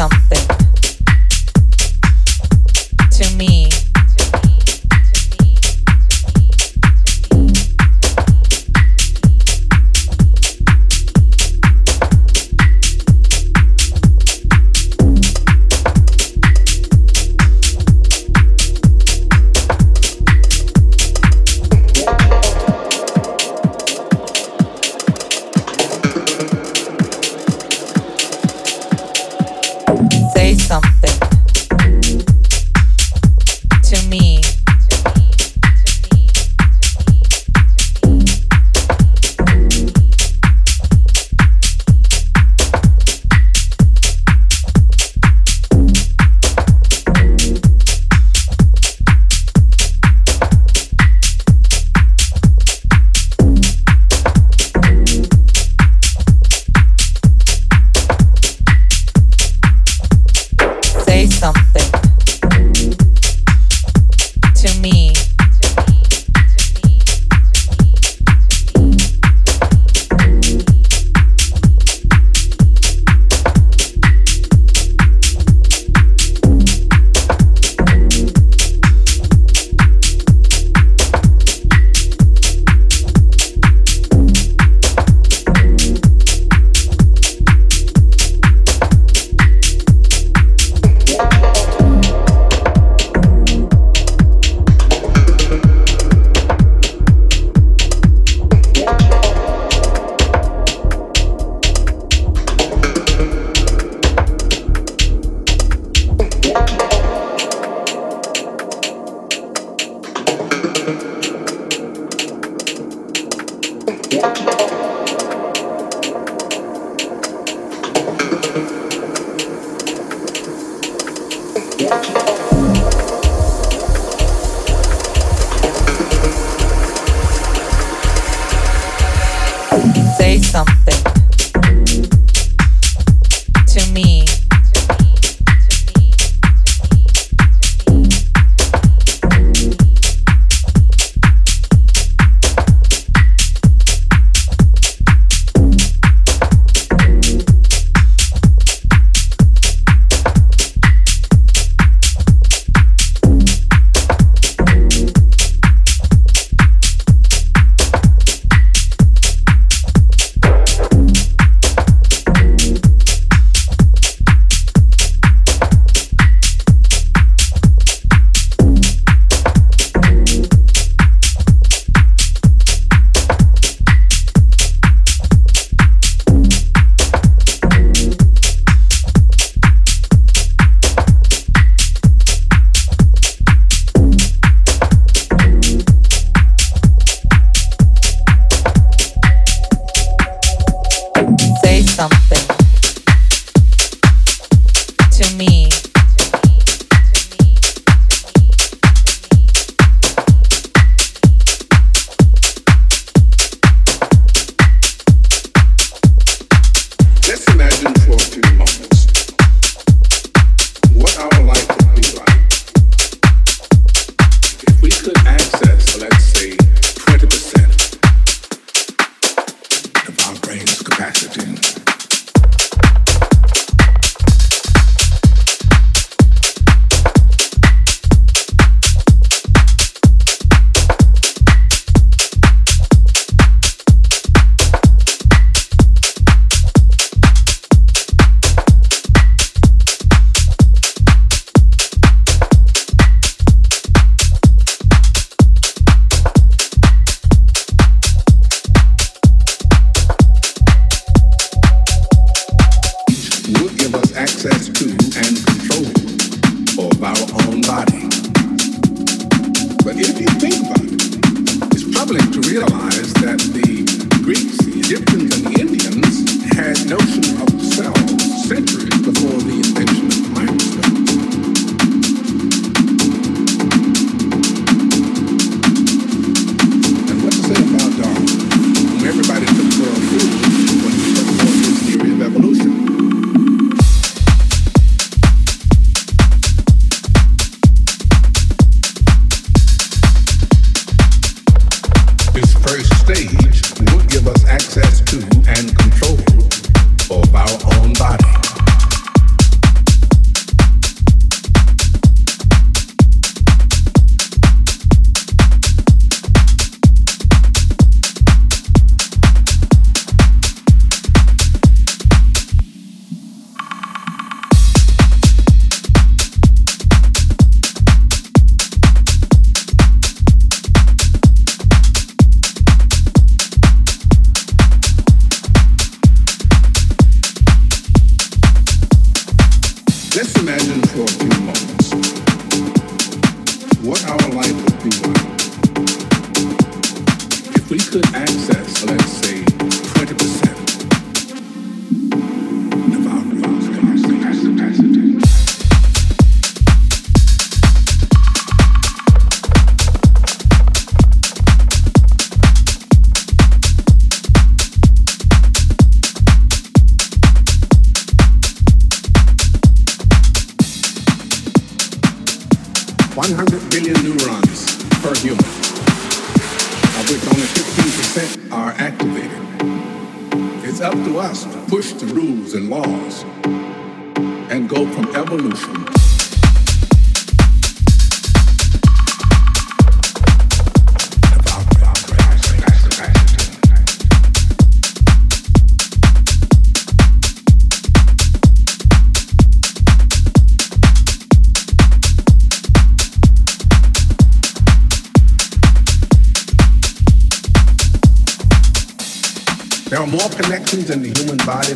something.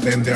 repente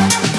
Thank